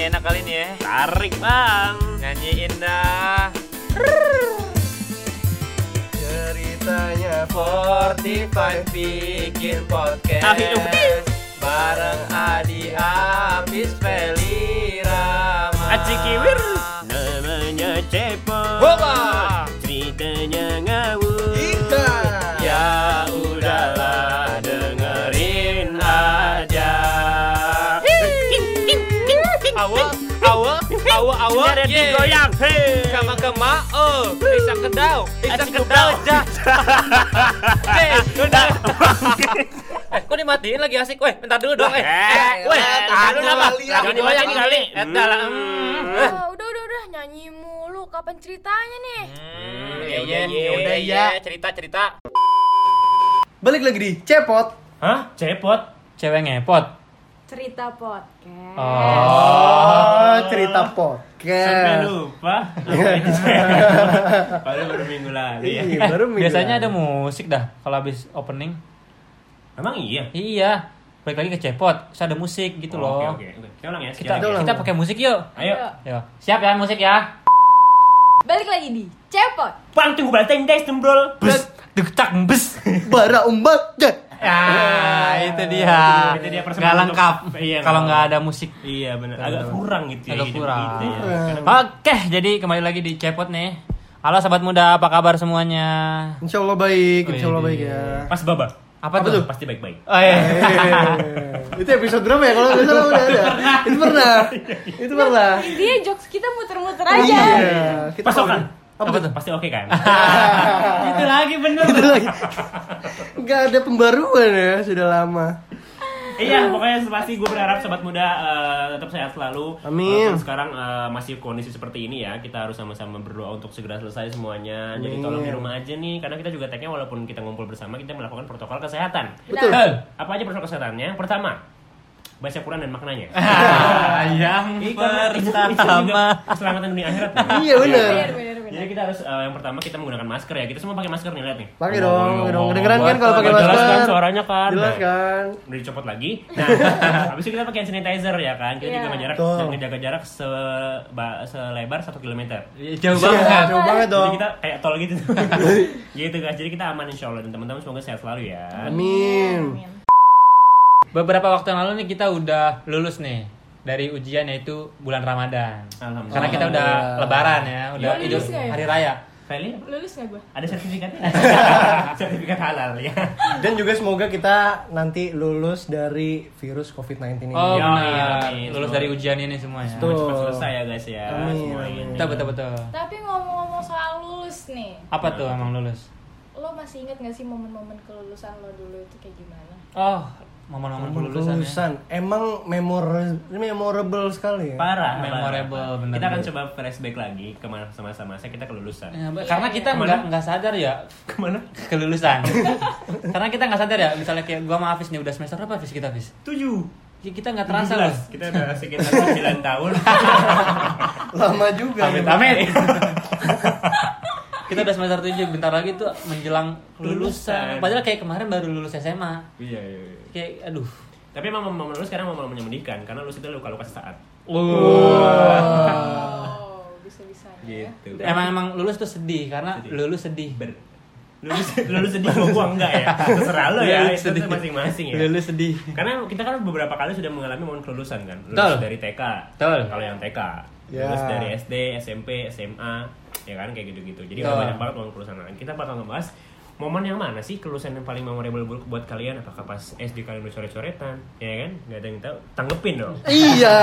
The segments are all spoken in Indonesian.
Nyanyi enak kali ini ya. Tarik bang. Nyanyiin dah. Ceritanya 45 bikin podcast. Bareng Adi Abis Feli Rama Aci kiwir. Namanya cepot. Ceritanya awa. Ada Yeay. digoyang. Hei. Kama kema, oh, bisa kedau, bisa kedau, jah. Eh, udah. Eh, kok dimatiin lagi asik? Weh, bentar dulu dong, eh. Eh, weh, eh, tahan dulu jangan apa? Lagi Jangan kali. lihat. Eta lah. hmm. Eh. Ah, udah udah udah nyanyi mulu kapan ceritanya nih Hmm, ya iya, udah, iya, ya udah, iya, cerita, cerita. Balik lagi di Cepot Hah? Cepot? Cewek ngepot. cerita podcast Oh, cerita Sampai lupa. Padahal baru minggu lalu ya. Iya, Eh, baru minggu biasanya lalu. ada musik dah kalau habis opening. Emang iya? Iya. Balik lagi ke cepot, terus ada musik gitu Oh, loh. Oke, oke, oke. Kita ulang ya. Kita kita pakai musik yuk. Ayo. Yo. Siap ya musik ya. balik lagi di cepot Bang tunggu banteng des tembrol. Bes, deg tak bes. Bara umbat deh Ya, itu dia. Itu dia Nggak lengkap iya, kalau nggak ada musik. Iya benar. Agak kurang gitu ya. Agak kurang. kita ya. Karena- Oke, jadi kembali lagi di cepot nih. Halo sahabat muda, apa kabar semuanya? Insya Allah baik, Oh, insya Allah iya. baik ya Pas baba. Apa, Apa tuh? tuh? Pasti baik-baik. Oh iya. Eh, Itu episode berapa ya kalau nggak salah udah ada Itu pernah Itu pernah dia jokes kita muter-muter aja Iya kita Pasokan. Apa tuh? Pasti oke kan? itu lagi bener. Itu lagi Nggak ada pembaruan ya Sudah lama Iya, pokoknya pasti gue berharap sobat muda eh, tetap sehat selalu. Amin. Walaupun sekarang eh, masih kondisi seperti ini ya, kita harus sama-sama berdoa untuk segera selesai semuanya. Jadi Amin. tolong di rumah aja nih, karena kita juga tagnya walaupun kita ngumpul bersama, kita melakukan protokol kesehatan. Betul Apa aja protokol kesehatannya? Pertama, baca Quran dan maknanya. Ah, yang Ini pertama. keselamatan dunia akhirat. Iya benar bener bener bener Jadi kita harus eh, yang pertama kita menggunakan masker ya. Kita semua pakai masker nih lihat nih. Pakai dong, pakai dong. Kedengeran kan kalau pakai buat jelas masker? kan suaranya kan. Jelas Nah, kan Udah dicopot lagi. Nah, habis itu kita pakai hand sanitizer ya kan. Kita Iya. juga ngejarak Betul. ngejaga jarak se ba- selebar 1 km. Jauh Iya, banget. Jauh banget Jadi dong kita kayak tol gitu. gitu guys. Jadi kita aman insya Allah dan teman-teman semoga sehat selalu ya. Amin Beberapa waktu yang lalu nih kita udah lulus nih dari ujian yaitu bulan Ramadan. Alhamdulillah. Karena kita udah lebaran ya, udah Iya, Idul lulus nggak ya? hari raya. Feli lulus gak gue ada sertifikatnya? Sertifikat halal ya. Dan juga semoga kita nanti lulus dari virus COVID-19 ini Oh Iya, benar, iya, iya. lulus dari ujian ini semuanya. Betul. Cepat selesai ya guys ya Amin. Betul betul betul. tapi ngomong-ngomong soal lulus nih Apa tuh emang lulus? lo masih inget gak sih momen-momen kelulusan lo dulu itu kayak gimana Oh, momen-momen Momen kelulusan ya. Emang memor memorable sekali ya Parah, Memorable, parah. bener, Kita akan coba flashback lagi ke masa-masa kita kelulusan. Ya, karena kita nggak nggak sadar ya Ke mana? kelulusan. karena kita nggak sadar ya, misalnya kayak gua sama Hafiz nih udah semester berapa Hafiz kita Hafiz? Tujuh. Ya, kita nggak terasa loh. 17. Kita udah sekitar 9 tahun. Lama juga Amit ya. amit. Kita udah semester 7 bentar lagi tuh menjelang Lulusan. kelulusan. Padahal kayak kemarin baru lulus SMA. Iya, iya, iya. Kayak aduh. Tapi emang momen lulus sekarang momen menyedihkan karena lulus itu luka-luka sesaat. oh bisa-bisa ya Gitu. Emang emang lulus tuh sedih karena Sedih. lulus sedih. Ber lulus lulus sedih gua gua enggak ya. Terserah lo ya, Lulus itu sedih. masing-masing ya. Lulus sedih. Karena kita kan beberapa kali sudah mengalami momen kelulusan kan. Lulus Betul. dari TK. Betul. Kalau yang TK. Ya. Lulus dari SD, SMP, SMA, ya kan kayak gitu-gitu. Jadi udah banyak banget momen kelulusan. Nah, kita bakal ngebahas momen yang mana sih kelulusan yang paling memorable bu- buat kalian? Apakah pas SD kalian udah coret-coretan? Ya kan? Gak ada yang tahu. Tanggepin dong. Iya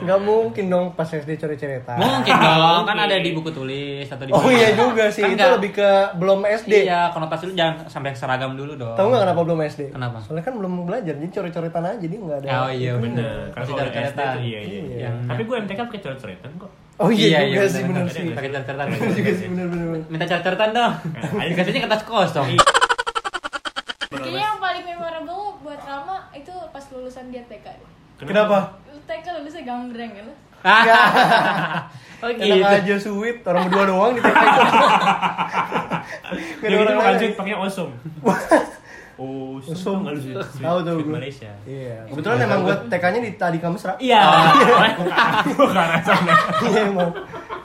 Nggak mungkin dong pas SD coret-coretan Mungkin dong, kan Mungkin. ada di buku tulis atau di Oh iya juga sih Kan Itu nggak- lebih ke belum SD Iya, konotasi lu jangan sampai seragam dulu dong. Tahu nggak kenapa belum SD? Kenapa? Soalnya kan belum belajar, jadi coret-coretan aja, jadi nggak ada. Oh iya Masih kalau SD coret-coretan. iya iya. iya. Yang- Tapi gue MTK pakai coret-coretan kok. Oh iya, juga bener, sih, bener. bener sih. Pakai coret-coretan. Bener juga sih, bener. bener. Minta coret-coretan dong. Nah, ada- Dikasihnya kertas kosong. kayaknya yang paling memorable buat Rama itu pas lulusan dia TK Kenapa? TK lulusnya gambreng kan lu? oh Enak gitu. aja sweet, orang berdua doang di TK Jadi ada kita orang sweet pakai osom. Osom. Usum. Nggak lu sweet, Tahu tuh gue. Malaysia. Iya. Kebetulan emang gue TK-nya di tadi Kamesra. Iya. Gue ke arah sana. Iya emang.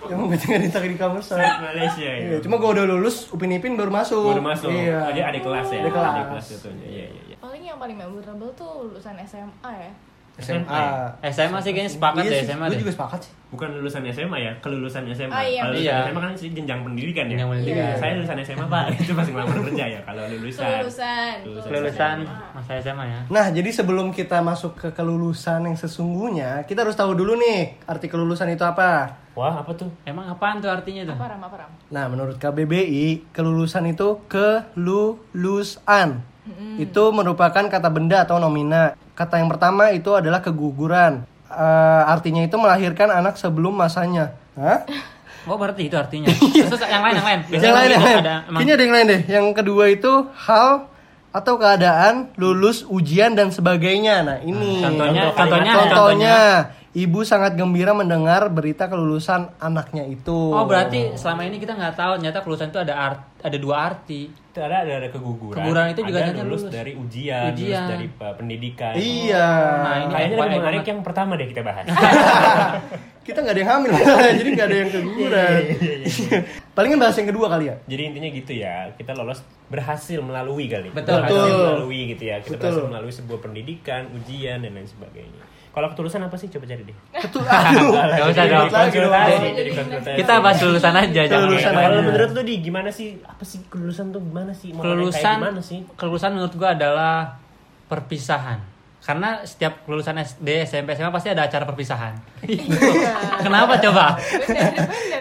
Emang gue tinggal di tadi di Kamesra. Sweet Malaysia Iya, ya. cuma gue udah lulus Upin Ipin baru masuk. Baru masuk. Iya. Oh, dia adik kelas ya. Adik kelas. Adik kelas jatuhnya. Iya iya iya. paling yang paling memorable tuh lulusan SMA ya SMA. SMA sih kayaknya sepakat Iya deh sih, SMA Gue deh. juga sepakat sih. Bukan lulusan SMA ya, kelulusan SMA. Ah, iya. Kalau lulusan Iya. SMA kan sih jenjang pendidikan ya. Jenjang pendidikan. Iya. Saya lulusan SMA Pak, itu masih ngelamar kerja ya. Kalau lulusan. kelulusan Kelulusan SMA. masa SMA ya. Nah, jadi sebelum kita masuk ke kelulusan yang sesungguhnya, kita harus tahu dulu nih arti kelulusan itu apa. Wah, apa tuh? Emang apaan tuh artinya tuh? apa ram apa ram Nah, menurut KBBI, kelulusan itu kelulusan. Itu merupakan kata benda atau nomina. Kata yang pertama itu adalah keguguran. Eh, artinya itu melahirkan anak sebelum masanya. Hah? Oh berarti itu artinya. Terus yang lain yang lain. yang lain, yang lain. ada emang Kayaknya ada yang lain deh. Yang kedua itu hal atau keadaan lulus ujian dan sebagainya. Nah, ini Contohnya- Contoh- contohnya- contohnya, ibu sangat gembira mendengar berita kelulusan anaknya itu. Oh berarti selama ini kita nggak tahu ternyata kelulusan itu ada art, ada dua arti. Itu ada ada, ada keguguran. Keguguran itu juga ada lulus, lulus. dari ujian, Ujian. lulus dari uh, pendidikan. Iya. Nah, ini Kayaknya lebih menarik yang pertama deh kita bahas. Kita nggak ada yang hamil, jadi nggak ada yang keguguran. Palingan bahas yang kedua kali ya. Jadi intinya gitu ya, kita lolos berhasil melalui kali. Betul. Berhasil Betul. melalui gitu ya. Kita Betul. berhasil melalui sebuah pendidikan, ujian dan lain sebagainya. Kalau ketulusan apa sih? Coba cari deh. Ketu aduh. Nggak usah dong. Kita bahas kelulusan aja jangan. Kelulusan Kalau menurut lu di gimana sih? Apa sih kelulusan tuh gimana sih? Mau Kelulusan kayak gimana sih? kelulusan menurut gua adalah perpisahan. Karena setiap kelulusan SD, SMP, SMA pasti ada acara perpisahan. Kenapa coba?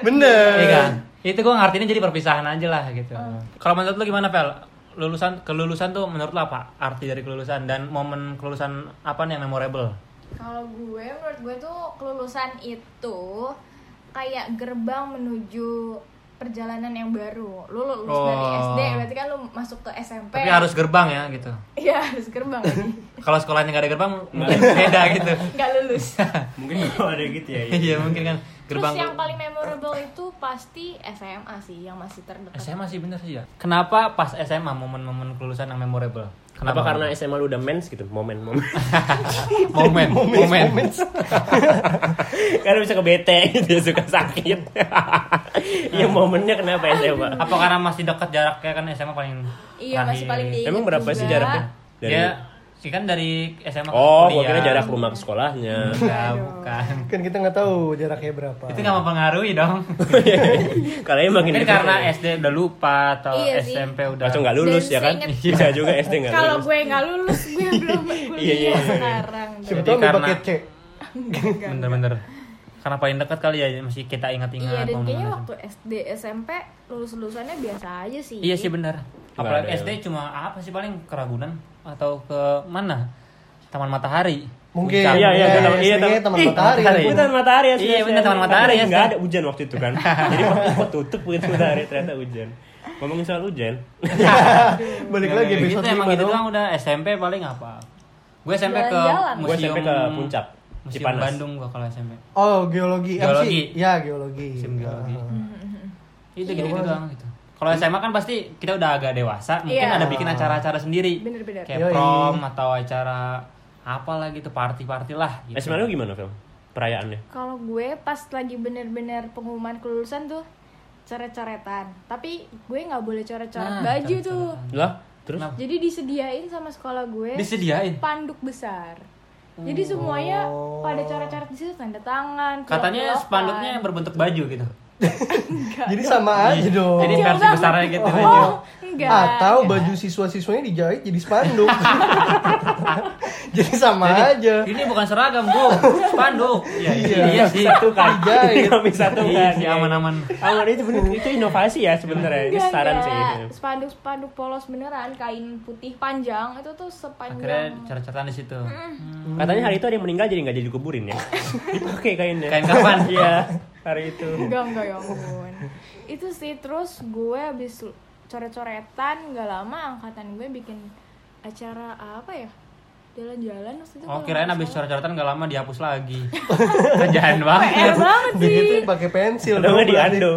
Bener. Iya kan? Itu gua ngartinya jadi perpisahan aja lah gitu. Kalau menurut lu gimana, Pel? Lulusan kelulusan tuh menurut lu apa? Arti dari kelulusan dan momen kelulusan apa nih yang memorable? Kalau gue menurut gue tuh kelulusan itu kayak gerbang menuju perjalanan yang baru lu lulus dari Oh. SD berarti kan lu masuk ke SMP Tapi harus gerbang ya gitu. iya harus gerbang Kalau sekolahnya nggak ada gerbang mungkin beda gitu. nggak lulus Mungkin kalau ada gitu ya. ya. Iya mungkin kan terus gerbang. yang paling memorable itu pasti SMA sih yang masih terdekat SMA sih bener sih ya. Kenapa pas SMA momen-momen kelulusan yang memorable? Kenapa karena SMA lu udah mens gitu? Momen-momen. momen momen karena bisa ke bete gitu, suka sakit. Iya momennya kenapa SMA? apa karena masih dekat jaraknya kan SMA paling iya masih paling diingat Emang berapa juga. sih jaraknya? Dari... ya sih kan dari SMA ke Oh, gua kira jarak rumah ke sekolahnya. Enggak, bukan Kan kita nggak tahu jaraknya berapa. itu nggak mempengaruhi dong Kalau makin mungkin dekat karena ya. SD udah lupa atau Iya sih. SMP udah Langsung nggak lulus Dan ya kan? Bisa juga SD nggak kalau lulus. gue nggak lulus gue belum kuliah Iya, iya, iya. sekarang ambil karena- paket C. bener-bener karena paling dekat kali ya masih kita iya ingat-ingat dan kayaknya waktu SD SMP lulus lulusannya biasa aja sih Iya sih benar. Apalagi ada SD cuma apa sih paling keragunan atau ke mana? Taman Matahari. Mungkin. Iya, iya, Ya, taman- iya, SD-nya taman- taman Ih, matahari. matahari. Itu taman matahari ya. Iya, bener, taman matahari ya, Nggak ada hujan waktu itu kan. Jadi kok tutup begitu matahari ternyata hujan. Ngomongin soal hujan. Balik lagi Gitu episode emang lima gitu doang udah SMP paling apa? Gue SMP ke SMP ke puncak. Museum Cipanas. Bandung gua kalau SMP. Oh, geologi. Geologi. Ya, geologi. Museum geologi. Ah. Itu gitu-gitu doang gitu. Kalau SMA kan pasti kita udah agak dewasa, mungkin Iya. ada bikin acara-acara sendiri. Bener-bener. Kayak Yoi. prom atau acara apa lah gitu, party-party lah gitu. SMA lu gimana film? Perayaannya? Kalau gue pas lagi bener-bener pengumuman kelulusan tuh coret-coretan. Tapi gue nggak boleh coret-coret Nah, baju tuh. Lah, terus? Kenapa? Jadi disediain sama sekolah gue Disediain. panduk besar. Jadi semuanya pada coret-coret di situ tanda tangan. Katanya spanduknya yang berbentuk baju gitu. Jadi sama aja dong. Jadi versi besarnya gitu. Oh, enggak. Atau baju siswa-siswanya dijahit jadi spanduk. jadi sama aja. Ini bukan seragam, Bu. Spanduk. Iya, Iya. iya sih. Satu kan. Dijahit. Kami satu Iya kan. sih aman-aman. Aman itu bener itu inovasi ya sebenarnya. Ini saran sih. Spanduk-spanduk polos beneran, kain putih panjang itu tuh Akhirnya sepanjang. cara-caraan di situ. Katanya hari itu ada yang meninggal jadi nggak jadi dikuburin ya. Oke kainnya. Kain kapan? Iya, hari itu. Enggak, enggak ya ampun. Itu sih terus gue habis coret-coretan nggak lama angkatan gue bikin acara apa ya? Jalan-jalan waktu itu. Oh, kirain nggak abis coret-coretan gak lama dihapus lagi. Kerjaan PR banget. banget sih. Pakai pensil. Udah dong nggak di. Ando.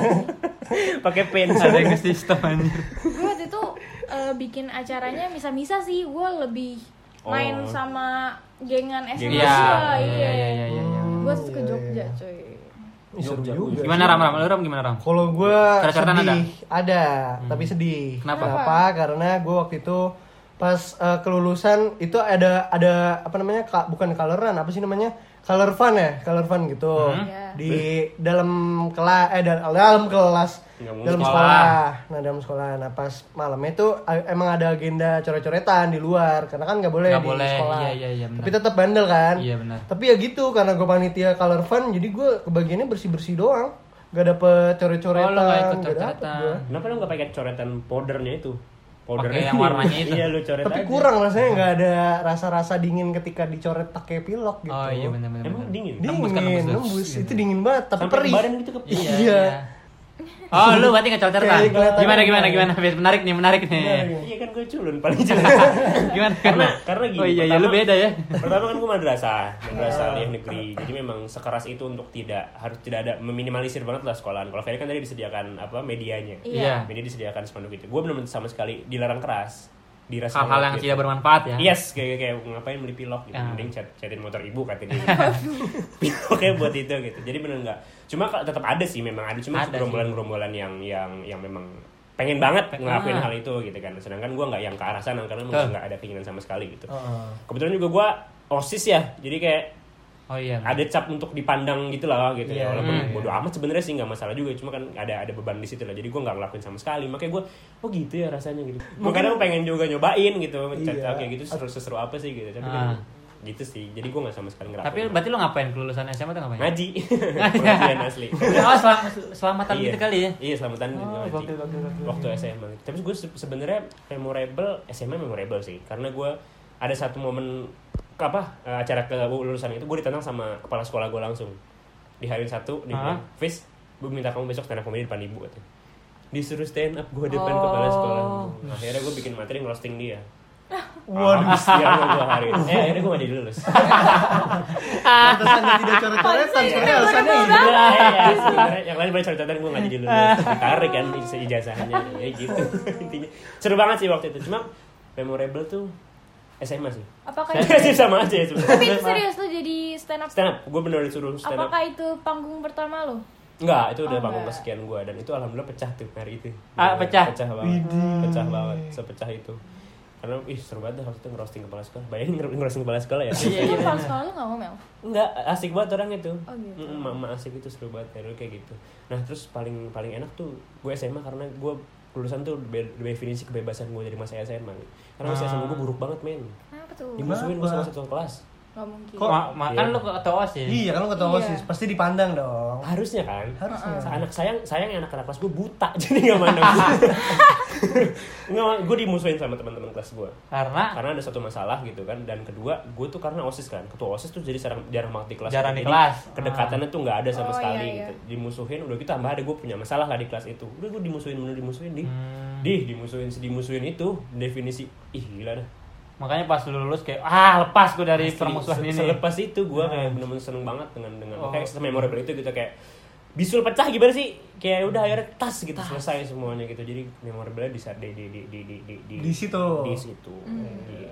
Pakai pen. Ada yang ke sistem anjir. gue waktu itu eh, bikin acaranya misa-misa sih gue lebih main Oh. sama gengan SMA Iya, gua, iya, iya, iya, iya, iya. gue ke iya, Jogja iya. Seru juga. Gimana Ram? Ram? Lu Ram gimana Ram? Kalau gue sedih ada, tapi sedih. Kenapa? Karena gue waktu itu pas eh, kelulusan itu ada ada apa namanya ka- bukan coloran apa sih namanya color fun ya color fun gitu Iya. di dalam kelas eh dal- dalam kelas dalam Sekolah. sekolah nah dalam sekolah nah pas malamnya itu emang ada agenda coret-coretan di luar karena kan nggak boleh Nggak di boleh, sekolah iya, iya, iya, benar. tapi tetap bandel kan Iya, benar. tapi ya gitu karena gue panitia color fun jadi gue kebagiannya bersih bersih doang gak dapet coret-coretan Oh, lu nggak ikut. Kenapa lu nggak pakai coretan powdernya itu? Pakai yang warnanya itu. iya, lu coret tapi aja. kurang rasanya nggak ada rasa-rasa dingin ketika dicoret pakai pilok gitu Oh iya benar-benar. Emang benar. dingin? dingin Nembus kan, nembus, nembus. itu dingin banget tapi Sampai perih badan gitu ke Iya. Iya. iya. Oh, lu berarti nggak Kayak kelihatan Gimana gimana gimana? Biar Menarik nih, menarik nih. Iya kan gue culun paling jelas. Gimana? karena karena gini. Oh iya, iya lu beda ya. Pertama kan gue madrasah, madrasah aliyah negeri. Jadi memang sekeras itu untuk tidak harus tidak ada meminimalisir banget lah sekolahan. Kalau Ferry kan tadi disediakan apa medianya. Iya. Media disediakan spanduk itu. Gue belum sama sekali dilarang keras. Dirasa Hal-hal yang gitu. tidak bermanfaat ya. Yes, kayak kayak ngapain beli pilok gitu. Ya. Mending chat chatin motor ibu katanya. Piloknya buat itu gitu. Jadi bener enggak. Cuma tetap ada sih memang ada cuma gerombolan-gerombolan yang yang yang memang pengen banget ngelakuin Ah. hal itu gitu kan. Sedangkan gua nggak yang ke arah sana karena memang nggak ada keinginan sama sekali gitu. Heeh. Kebetulan juga gua OSIS ya. Jadi kayak Oh iya. ada cap untuk dipandang gitu lah gitu Iya. ya walaupun Hmm. bodo amat sebenarnya sih nggak masalah juga cuma kan ada ada beban di situ lah jadi gue nggak ngelakuin sama sekali makanya gue oh gitu ya rasanya gitu gue kadang pengen juga nyobain gitu Iya. kayak gitu seru seru apa sih gitu tapi Ah. kan gitu sih jadi gue nggak sama sekali ngelakuin Tapi berarti lu ngapain kelulusan SMA tuh ngapain? ngaji pengajian asli Oh, selam selamatan iya. gitu kali ya. iya selamatan Oh, ngaji gokil, gokil, gokil. waktu SMA tapi gue se- sebenarnya memorable SMA memorable sih karena gue ada satu momen ke apa eh, acara kelulusan itu gue ditantang sama kepala sekolah gue langsung di hari satu dia Hah? bilang Fis gue minta kamu besok stand up comedy depan ibu katanya disuruh stand up gue depan Oh. kepala sekolah akhirnya gue bikin materi ngerosting dia Waduh. Sama gue hari. Itu. eh akhirnya gue gak jadi lulus pantesan dia tidak coret-coretan sebenarnya alasannya gitu Iya, sebenarnya yang lain banyak cerita gue gak jadi lulus ditarik kan ijazahnya ya gitu intinya. Seru banget sih waktu itu. Cuma memorable tuh SMA sih. Apakah saya itu sih sama aja ya tapi serius tuh jadi stand up stand up gue bener disuruh stand up apakah itu panggung pertama lo enggak itu udah Oh, panggung kesekian gue dan itu alhamdulillah pecah tuh hari itu. Ah, pecah? pecah banget. Pecah banget sepecah itu karena ih seru banget waktu itu ngerosting kepala sekolah bayangin nger- ngerosting kepala sekolah ya Iya, itu kalau sekolah lo nggak mau mel Enggak, asik banget orang itu. Oh, gitu. Mm, Mama asik itu seru banget ya, kayak gitu. Nah terus paling paling enak tuh gue SMA karena gue lulusan tuh be- definisi kebebasan gue dari masa SMA. Karena masa Ah. SMA gue buruk banget men. kenapa tuh Dimusuhin sama satu kelas. Nggak mungkin Kok- Ma- ma- kan Iya. lu ketua OSIS. iya kan lu ketua Iya. osis pasti dipandang dong Harusnya kan. harusnya Anak sayang sayang anak-anak kelas gue buta jadi nggak mandang gue. Nggak, gue dimusuhin sama teman-teman kelas gue. Karena Karena ada satu masalah gitu kan dan kedua gue tuh karena osis kan ketua osis tuh jadi jarang jarang banget di kelas Jarang di Jadi kelas. kedekatannya tuh nggak ada sama Oh, sekali iya, iya. gitu dimusuhin udah gitu tambah ada gue punya masalah lah di kelas itu udah gue dimusuhin bener dimusuhin di Hmm. di dimusuhin dimusuhin itu definisi ih gila dah makanya pas lu lulus kayak ah lepas gue dari Asli, permusuhan ini. selepas itu gue kayak bener-bener seneng banget dengan dengan Oh. kayak memorable itu gitu kayak bisul pecah gimana sih kayak udah akhirnya tas gitu selesai semuanya gitu jadi memorable di saat di di di di di di, Di situ. di situ Gitu.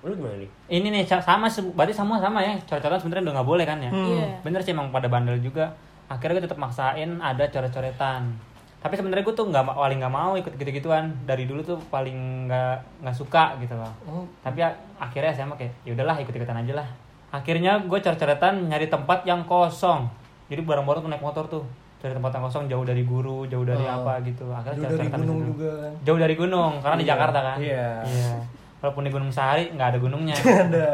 lu gimana nih Ini nih sama berarti semua sama ya. Coret-coretan sebenarnya udah nggak boleh kan ya. Iya. Bener sih emang pada bandel juga. Akhirnya gue tetap maksain ada coret-coretan. Tapi sebenarnya gue tuh nggak paling nggak mau ikut gitu-gituan. Dari dulu tuh paling nggak nggak suka gitu loh. Oh. Tapi akhirnya saya kayak ya udahlah ikut-ikutan aja lah. Akhirnya gue coret-coretan nyari tempat yang kosong. Jadi bareng-bareng tuh naik motor tuh cari tempat yang kosong jauh dari guru, jauh dari Oh. apa gitu. Akhirnya Jauh dari gunung situ. juga kan Jauh dari gunung karena di Iya. Jakarta kan. Iya. Iya. Walaupun di Gunung Sahari nggak ada gunungnya. ada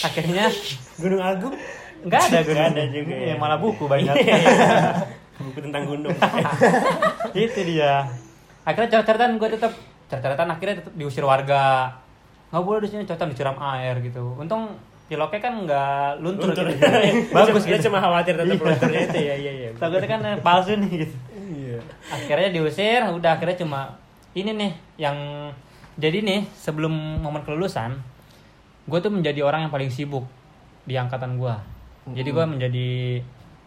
Akhirnya Gunung Agung nggak ada gunung. Nggak ada juga Iya, ya. malah buku banyak. buku tentang gunung itu dia. Akhirnya coret-coretan gue tetap coret-coretan akhirnya tetap diusir warga. Nggak boleh di sini coretan disiram air gitu. Untung piloknya kan nggak luntur, Luntur. gitu. Bagus Dia gitu. cuma khawatir tetap Iya. lunturnya itu ya iya iya Takutnya kan palsu nih gitu. iya akhirnya diusir udah akhirnya cuma ini nih yang jadi nih sebelum momen kelulusan gue tuh menjadi orang yang paling sibuk di angkatan gue jadi gue menjadi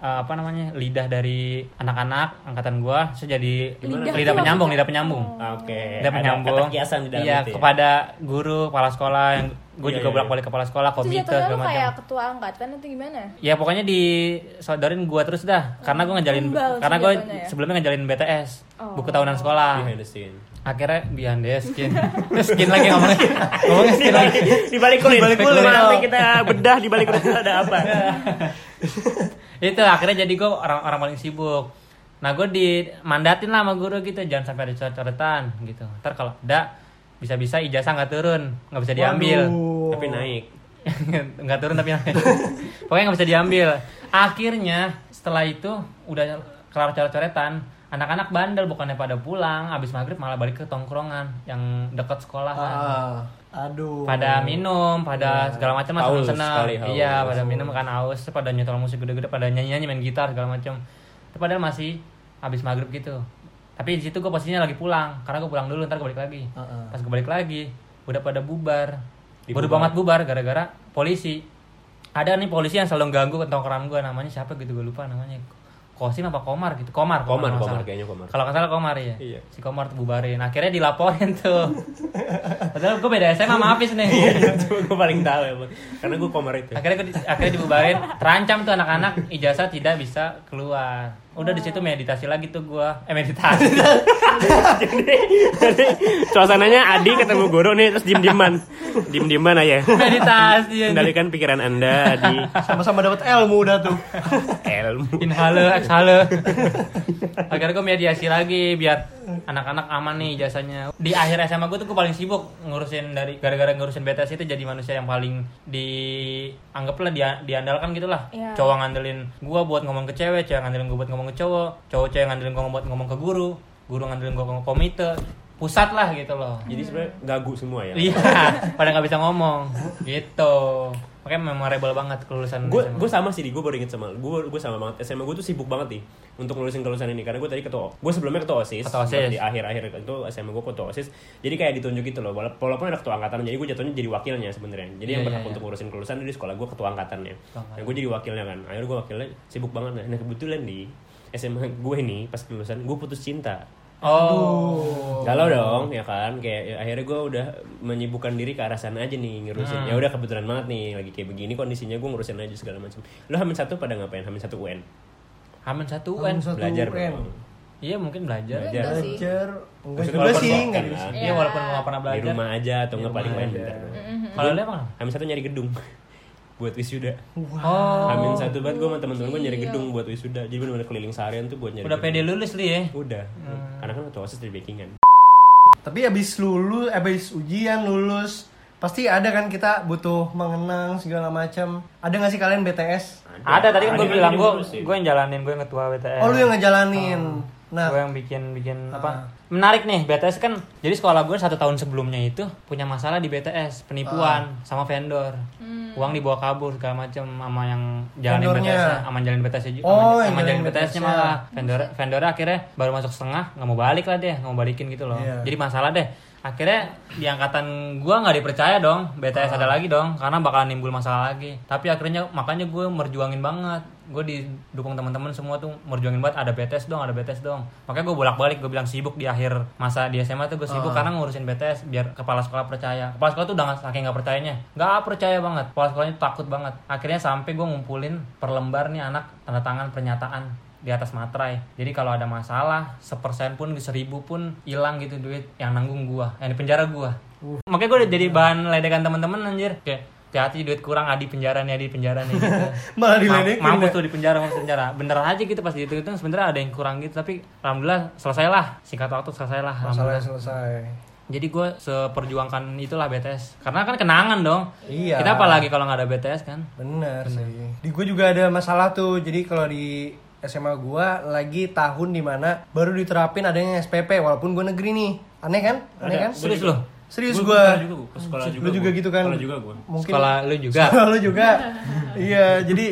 eh, apa namanya lidah dari anak-anak angkatan gua saya jadi Lidah lidah, penyambung lidah penyambung Ah, Oke. lidah Ada penyambung kata kiasan di dalam iya itu ya? kepada guru kepala sekolah yang gue Iya, juga iya, bolak balik kepala sekolah komite jatuhnya segala lu kayak macam ketua angkatan atau gimana? ya pokoknya disodorin gua terus dah karena gue ngejalin Tumbal sih karena gue ya? sebelumnya ngejalin BTS Oh. buku tahunan sekolah Behind the scene. akhirnya behind the skin skin lagi ngomongnya ngomongnya skin lagi Di balik kulit. Di balik kulit. Nanti kita bedah di balik kulit itu ada apa? itu akhirnya jadi gue orang orang paling sibuk nah gue dimandatin lah sama guru gitu jangan sampai ada coret-coretan gitu ntar kalau ada bisa-bisa ijazah nggak turun nggak bisa diambil Waduh. Tapi naik. nggak turun tapi pokoknya nggak bisa diambil akhirnya setelah itu udah kelar coret-coretan anak-anak bandel bukannya pada pulang abis maghrib malah balik ke tongkrongan yang dekat sekolah kan Ah, aduh. pada minum, pada segala macam lah senang. Iya, pada minum kan haus, terus pada nyetel musik gede-gede, pada nyanyi-nyanyi main gitar segala macam. Padahal masih habis maghrib gitu. Tapi di situ gue posisinya lagi pulang, karena gue pulang dulu ntar gue balik lagi. Heeh. Pas gue balik lagi, udah pada bubar. Baru Dibubar. banget bubar gara-gara polisi. Ada nih polisi yang selalu ganggu ke tongkrongan gue, namanya siapa gitu gue lupa namanya. Kosim apa Komar gitu? Komar. Komar, Komar, salah. kayaknya Komar. Kalau nggak salah Komar ya. Iya. Si Komar tuh bubarin. Akhirnya dilaporin tuh. Padahal gue beda SMA sama Hafiz nih. Cuma gue paling tahu emang. Karena gue komar itu. akhirnya di- akhirnya dibubarin terancam tuh anak-anak ijazah tidak bisa keluar udah di situ meditasi lagi tuh gua. Eh meditasi. Jadi, jadi suasananya Adi ketemu guru nih terus diem dieman diem dieman aja. Meditasi kendalikan pikiran anda Adi. Sama-sama dapat ilmu udah tuh. ilmu. Inhale exhale. Akhirnya gue mediasi lagi biar anak-anak aman nih ijazahnya di akhir SMA gue tuh gue paling sibuk ngurusin dari gara-gara ngurusin BTS itu jadi manusia yang paling dianggaplah dia diandalkan gitulah Iya. cowok ngandelin gue buat ngomong ke cewek cewek ngandelin gue buat ngomong ke cowok cowok cewek ngandelin gue buat ngomong ke guru guru ngandelin gue ngomong ke komite. Pusat lah gitu loh. Jadi sebenarnya gagu semua ya? Iya pada nggak bisa ngomong. Gitu makanya memorable banget kelulusan gue gue sama sih di. Gue baru inget sama gue gue sama banget. SMA gue tuh sibuk banget nih untuk ngurusin kelulusan ini. Karena gue tadi ketua gue sebelumnya ketua osis. Ketua OSIS. di akhir akhir itu SMA gue ketua osis. Jadi kayak ditunjuk gitu loh wala- walaupun ada ketua angkatan jadi gue jatuhnya jadi wakilnya sebenarnya. Jadi yang Iya, berhak iya, untuk ngurusin kelulusan di sekolah gue ketua angkatannya. Nah gue jadi wakilnya kan. Akhirnya gue wakilnya sibuk banget. Nah kebetulan di SMA gue nih pas kelulusan gue putus cinta oh Galau dong, ya kan? Kayak ya, akhirnya gue udah menyibukkan diri ke arah sana aja nih ngurusin. Ya udah kebetulan banget nih lagi kayak begini kondisinya gue ngurusin aja segala macam. Lu hamil satu pada ngapain? Hamil satu UN. Hamin satu Hamin UN satu Belajar UN. dong. Iya mungkin belajar. Belajar. Enggak. Belajar. Enggak juga sih, enggak kan? bisa. Iya walaupun gue gak pernah Di belajar. rumah aja atau nggak paling main aja. bentar. Kalau lu apa? Hamil satu nyari gedung buat wisuda. Oh. Hamil satu banget gue sama temen-temen gue nyari gedung buat wisuda. Jadi benar-benar keliling seharian tuh buat nyari. Udah pede gedung. lulus lu ya? Udah. Karena kan ketua osis dari backingan. Tapi abis lulus, abis ujian lulus, pasti ada kan kita butuh mengenang segala macam. Ada nggak sih kalian BTS? Ada tadi kan gue Ada bilang gue gue yang jalanin gue yang ketua BTS. Oh lu yang ngejalanin. Nah, gue yang bikin bikin Ah. apa menarik nih BTS kan jadi sekolah gue satu tahun sebelumnya itu punya masalah di BTS penipuan Ah. sama vendor uang dibawa kabur segala macam sama yang jalanin Vendornya. BTS sama jalanin BTS juga Oh, sama, jalanin jalanin BTS nya BTS-nya. malah vendor vendor akhirnya baru masuk setengah nggak mau balik lah dia nggak mau balikin gitu loh Iya. jadi masalah deh akhirnya di angkatan gue nggak dipercaya dong BTS ada lagi dong karena bakalan nimbul masalah lagi tapi akhirnya makanya gue merjuangin banget gue didukung teman-teman semua tuh merjuangin banget ada BTS dong ada BTS dong. Makanya gue bolak-balik gue bilang sibuk di akhir masa di SMA tuh gue sibuk karena ngurusin BTS biar kepala sekolah percaya. Kepala sekolah tuh udah nggak saking nggak percayanya. Nggak percaya banget. Kepala sekolahnya tuh takut banget. Akhirnya sampai gue ngumpulin per lembar nih anak tanda tangan pernyataan di atas materai. Jadi kalau ada masalah, sepersen pun, seribu pun hilang gitu duit yang nanggung gua, yang di penjara gua. Makanya gua udah jadi bahan ledekan teman-teman anjir. Kayak hati-hati duit kurang adi penjara nih, adi penjara nih gitu. malah Ma- diledekin. mampus ya. tuh di penjara, mampus di penjara. Bener aja gitu pas dihitung itu sebenarnya ada yang kurang gitu, tapi alhamdulillah selesailah. Singkat waktu selesailah. Masalahnya alhamdulillah. selesai. Jadi gue seperjuangkan itulah BTS Karena kan kenangan dong Iya. Kita apalagi kalau nggak ada BTS kan Bener, sih. Di gue juga ada masalah tuh. Jadi kalau di SMA gua lagi tahun di mana baru diterapin adanya SPP walaupun gue negeri nih. Aneh kan? Aneh kan? Serius loh? Serius juga, gua. Sekolah juga Lu juga gua. gitu kan? Sekolah juga gua. Mungkin Sekolah lu juga Sekolah lu juga. iya, jadi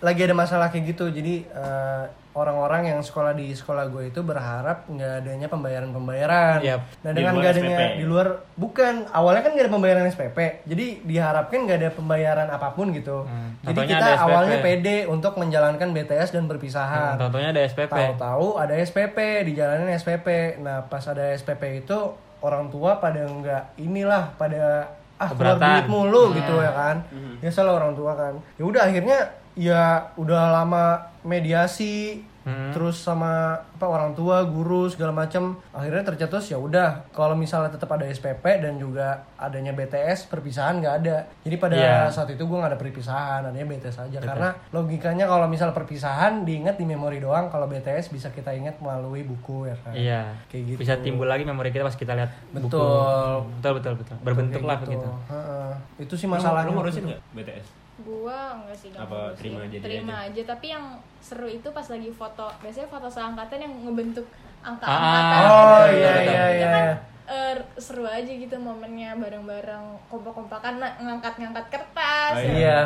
lagi ada masalah kayak gitu. Jadi eh, orang-orang yang sekolah di sekolah gue itu berharap nggak adanya pembayaran-pembayaran. Yap. Nah dengan nggak adanya SPP. di luar bukan awalnya kan nggak ada pembayaran SPP, jadi diharapkan nggak ada pembayaran apa pun gitu. Hmm, Jadi kita ada SPP. awalnya pede untuk menjalankan BTS dan perpisahan. Contohnya ada SPP. Tahu-tahu ada SPP, dijalanin SPP. Nah, pas ada SPP itu orang tua pada nggak inilah pada ah keluar duit mulu gitu ya kan. Biasalah orang tua kan. Ya udah akhirnya ya udah lama mediasi terus sama apa orang tua, guru segala macam akhirnya tercetus ya udah kalau misalnya tetap ada SPP dan juga adanya BTS perpisahan nggak ada. Jadi pada Iya. saat itu gue nggak ada perpisahan, adanya BTS aja karena logikanya kalau misal perpisahan diingat di memori doang, kalau BTS bisa kita ingat melalui buku ya kan. Iya. Kayak gitu. Bisa timbul lagi memori kita pas kita lihat buku. Betul. Betul betul betul. Berbentuk lah Kayak begitu. Heeh. Itu sih masalahnya. Lu ngurusin nggak BTS? Gua enggak sih nggak Apa ngurusin. terima aja terima aja. tapi yang seru itu pas lagi foto biasanya foto seangkatan yang ngebentuk Ah, angka-angkatan Oh Betul, iya iya itu iya. kan iya. eh, seru aja gitu momennya bareng-bareng kompak-kompakan ngangkat-ngangkat kertas Oh, ya. Iya,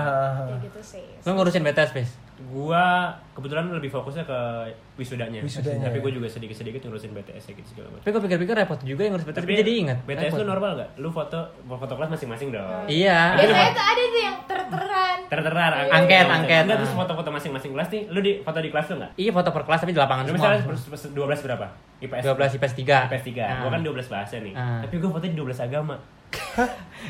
kayak gitu sih Lu ngurusin BTS, Pis? Gua kebetulan lebih fokusnya ke wisudanya. Wisudanya, Tapi ya. gue juga sedikit-sedikit ngurusin BTS ya gitu segala macam. Tapi gue pikir-pikir repot juga yang ngurus BTS. Tapi jadi ingat. BTS repot. lu normal gak? Lu foto foto kelas masing-masing dong. Iya. biasanya tuh ada tuh yang ter-teran Ter-terar Angket, angket. Enggak terus foto-foto masing-masing kelas nih. Lu di foto di kelas tuh enggak? Iya foto per kelas tapi di lapangan Lu semua. misalnya per- 12 berapa? IPS 12 IPS 3. IPS 3. Ah. Gua kan 12 bahasa nih. Ah. Tapi gua foto di 12 agama.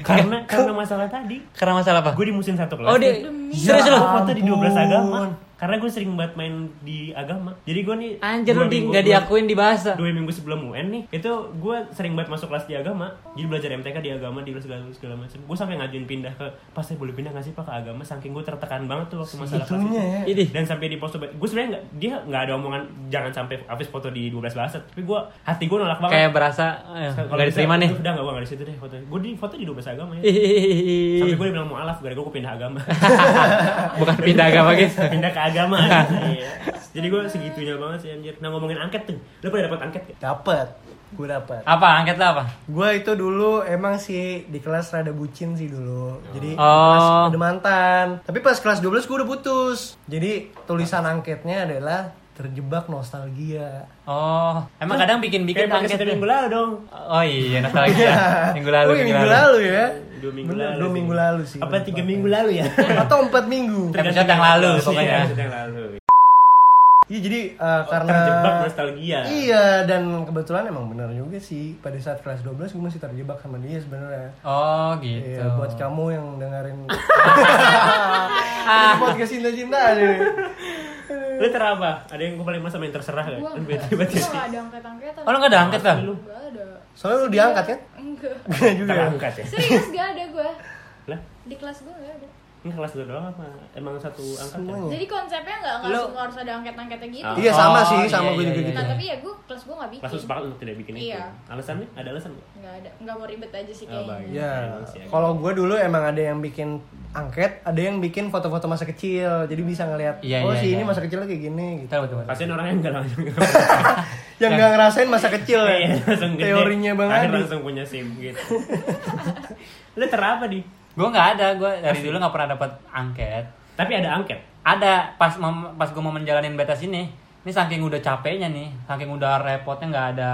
karena karena masalah tadi Karena masalah apa? gue di musim satu kelas Oh, di serius lu? Foto di 12 ampun. agama karena gue sering banget main di agama. Jadi gue nih Anjir lu di diakuin di bahasa. dua minggu sebelum UN nih itu gue sering banget masuk kelas di agama. Jadi belajar MTK di agama di segala segala macam. Gue sampai ngajuin pindah ke pas saya boleh pindah nggak sih pak ke agama? Saking gue tertekan banget tuh waktu masalah kelas itu. ya. Dan sampai di post gue sebenarnya nggak dia nggak ada omongan jangan sampai habis foto di 12 bahasa. Tapi gue hati gue nolak banget. Kayak berasa eh, Kalau diterima nih. udah nggak gue nggak di situ deh foto. Gue di foto di 12 agama ya. Sampai gue dibilang mualaf gara-gara gue pindah agama. Bukan pindah agama gitu. pindah ke agama iya. jadi gue segitunya banget sih anjir nah ngomongin angket tuh lu pada dapat angket gak? Dapat. Gue dapat. Apa angket lo apa? Gue itu dulu emang sih di kelas rada bucin sih dulu. Jadi di Oh. kelas ada mantan. Tapi pas kelas 12 gue udah putus. Jadi tulisan angketnya adalah terjebak nostalgia. Oh, emang kadang bikin-bikin kayak angket minggu lalu dong Oh iya, nostalgia. Minggu lalu, oh, iya, minggu lalu ya. dua minggu Bener, lalu dua minggu lalu sih. apa tiga minggu lalu ya Atau empat minggu. Episode yang lalu, Iya, pokoknya. episode yang lalu Iya jadi eh, karena terjebak nostalgia Iya dan kebetulan emang benar juga sih pada saat kelas 12 gue masih terjebak sama dia sebenarnya. Oh gitu. Iya buat kamu yang dengerin podcast cinta-cinta nih. Lu terapa ada yang gue paling masa main terserah gak Gua kan enggak, gua ada angkat-angkatan. Oh lo nggak ada angket kan? lu Gak ada. Soalnya lu diangkat kan? Enggak. Enggak juga. ya? terangkat ya Serius gak ada gue. lah Di kelas gue gak ada. Ini kelas lu doang apa emang satu angkatan Semuanya. Jadi konsepnya gak, nggak Lu- semua harus ada angket-angketnya gitu. Oh. Iya sama Oh, sih, iya, sama gue iya, juga iya. gitu. Nah tapi ya gue kelas gue gak bikin. kelas lu sepakat untuk tidak bikin itu Iya. alasannya ada alasan gak? Nggak ada. Nggak mau ribet aja sih Oh, kayaknya. baik. Ya, kalau gue dulu emang ada yang bikin angket, ada yang bikin foto-foto masa kecil, jadi bisa ngelihat, Iya, oh iya, si iya. ini masa kecilnya kayak gini, gitu. Betul betul. betul. kasian orang yang enggak langsung Yang nggak ngerasain masa kecil ya, Iya, teorinya bang Akhir Adi. langsung punya sim gitu lu terapa di Gue nggak ada, gue dari dulu nggak pernah dapat angket. tapi ada angket? Ada pas mem- pas gue mau menjalanin BTS ini, ini saking udah capeknya nih, saking udah repotnya nggak ada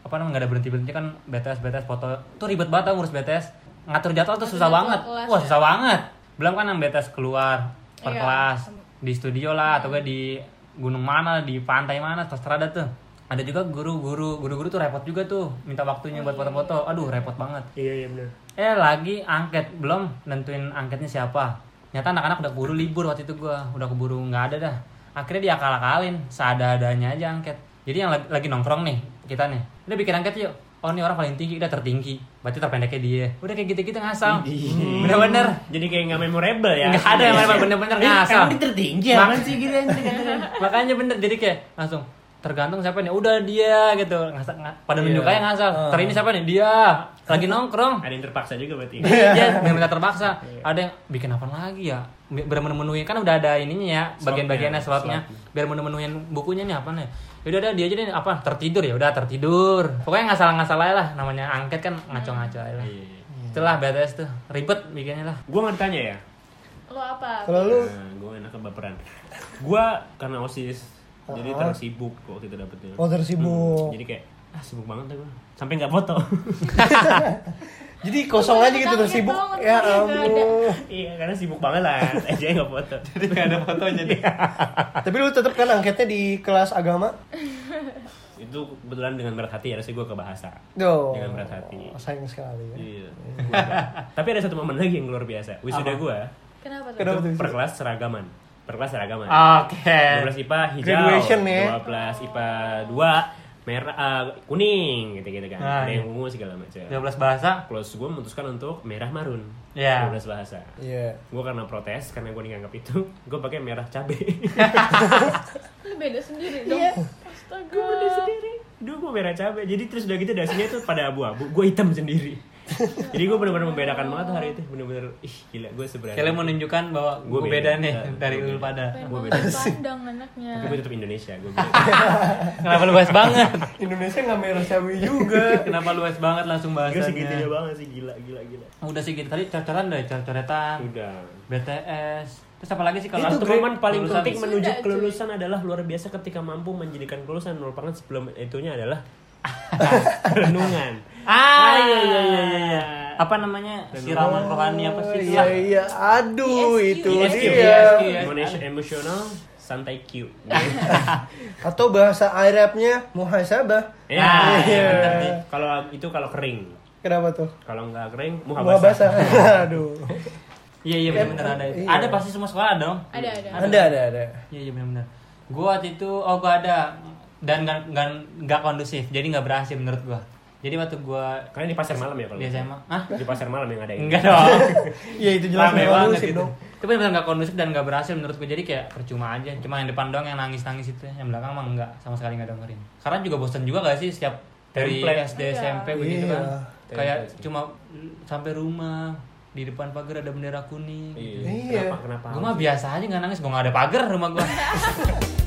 apa namanya nggak ada berhenti berhenti kan BTS BTS foto. Tuh ribet banget tau ngurus BTS ngatur jadwal tuh susah jadwal banget. kelas wah ya. susah banget. Belum kan yang BTS keluar per Iya. kelas. Di studio lah atau gak di gunung mana di pantai mana terserah dah tuh ada juga guru-guru guru-guru tuh repot juga tuh minta waktunya buat foto-foto aduh repot banget iya iya benar Eh lagi angket belum nentuin angketnya siapa. Nyata anak-anak udah keburu libur waktu itu gua, udah keburu nggak ada dah. Akhirnya dia akal-akalin, seada-adanya aja angket. Jadi yang lagi, lagi nongkrong nih, kita nih. Udah bikin angket yuk. Oh ini orang paling tinggi, udah tertinggi. Berarti terpendeknya dia. Udah kayak gitu-gitu ngasal. Bener-bener. jadi kayak nggak memorable ya Nggak ada yang memang bener-bener ngasal. emang dia tertinggi ya sih gitu Makanya bener, jadi kayak langsung tergantung siapa nih. Udah dia gitu. Ngasal, nga- pada Iya. nunjuk aja ngasal. Ah. Ter ini siapa nih? Dia. Lagi nongkrong. ada yang terpaksa juga berarti Iya, minta terpaksa. Ada yang bikin apa lagi ya? Biar memenuhi kan udah ada ininya ya, bagian-bagiannya slotnya. Biar memenuhi bukunya nih apa nih? Yaudah udah dia aja deh apa tertidur ya udah tertidur. Pokoknya nggak salah nggak salah lah namanya angket kan ngaco-ngaco aja lah. Iya. Itulah BTS tuh ribet bikinnya lah. gue nggak ditanya ya Lo apa? Kalau lu, Nah, gue enak kebaperan. Gue karena osis jadi Ah. terlalu sibuk waktu itu dapetnya Oh, terlalu sibuk. jadi kayak ah sibuk banget tuh gue sampai nggak foto Jadi kosong aja gitu tersibuk. Ya ampun. iya karena sibuk banget lah aja nggak foto Jadi nggak ada fotonya deh. Tapi lu tetap kan angketnya di kelas agama? itu kebetulan dengan berat hati harusnya gue ke bahasa Yo. Dengan berat hati. Sayang sekali ya. Iya. Tapi ada satu momen lagi yang luar biasa. Wisuda gue Kenapa tuh? Kenapa tuh? per kelas seragaman. Per kelas seragaman. Oke. 12 IPA hijau, Graduation ya. 12 IPA 2 merah ah, kuning gitu-gitu kan. Ah, ada iya. yang ungu segala macam. 12 bahasa. Plus gue memutuskan untuk merah marun. Iya. 12 bahasa. Iya. Gue karena protes, karena gue dianggap itu, gue pakai merah cabe. Lu beda sendiri dong. Astaga. gue beli sendiri. Dulu gue merah cabe. Jadi terus udah gitu dasinya tuh pada abu-abu. Gue hitam sendiri. Jadi gue bener-bener membedakan banget hari itu. Bener-bener, ih gila gue sebenarnya. Kalian menunjukkan bahwa Gua gue beda. beda nih dari gua lu beda. pada. Banget beda. pandang anaknya. Tapi gue tetap Indonesia. Gue Kenapa lu bahas banget? Indonesia nggak merah cabai juga. Kenapa lu bahas banget langsung Gue segitunya bahasanya? banget sih gila gila gila. Udah sih gitu tadi coret-coretan deh, coret-coretan, Udah. BTS. Terus apa lagi sih kalau grade momen paling penting menuju Sudah, cuy. kelulusan adalah luar biasa ketika mampu menjadikan kelulusan merupakan sebelum itunya adalah renungan. Ah, iya iya iya iya. iya. Apa namanya? Siraman rohani apa sih? iya iya. Aduh ISQ. itu dia. Emosional santai Q. Atau bahasa Arabnya muhasabah. Ya, Ah, iya. bener nih. Kalau itu kalau kering. Kenapa tuh? Kalau nggak kering, muhabasah. Aduh. Iya iya benar-benar ada. Iya. Ada pasti semua sekolah ada dong. Ada ada. Ada ada ada. Iya iya benar-benar. Gua waktu itu oh gua ada dan nggak nggak nggak kondusif jadi nggak berhasil menurut gua. Jadi waktu gua Kalian di pasar malam ya kalau? di SMA, ah Di pasar malam yang ada ini. enggak dong. Iya itu jelas Rame banget gitu. dong. Itu benar nggak kondusif dan nggak berhasil menurut gue. Jadi kayak percuma aja. Cuma yang depan doang yang nangis-nangis itu. Yang belakang mah enggak sama sekali nggak dengerin. Karena juga bosan juga gak sih setiap dari Template. SD Iya. SMP begitu Iya. kan. Kayak Template. cuma sampai rumah di depan pagar ada bendera kuning. Iya. Iya. Kenapa? Kenapa? Gue mah biasa aja nggak nangis. Gue nggak ada pagar rumah gue.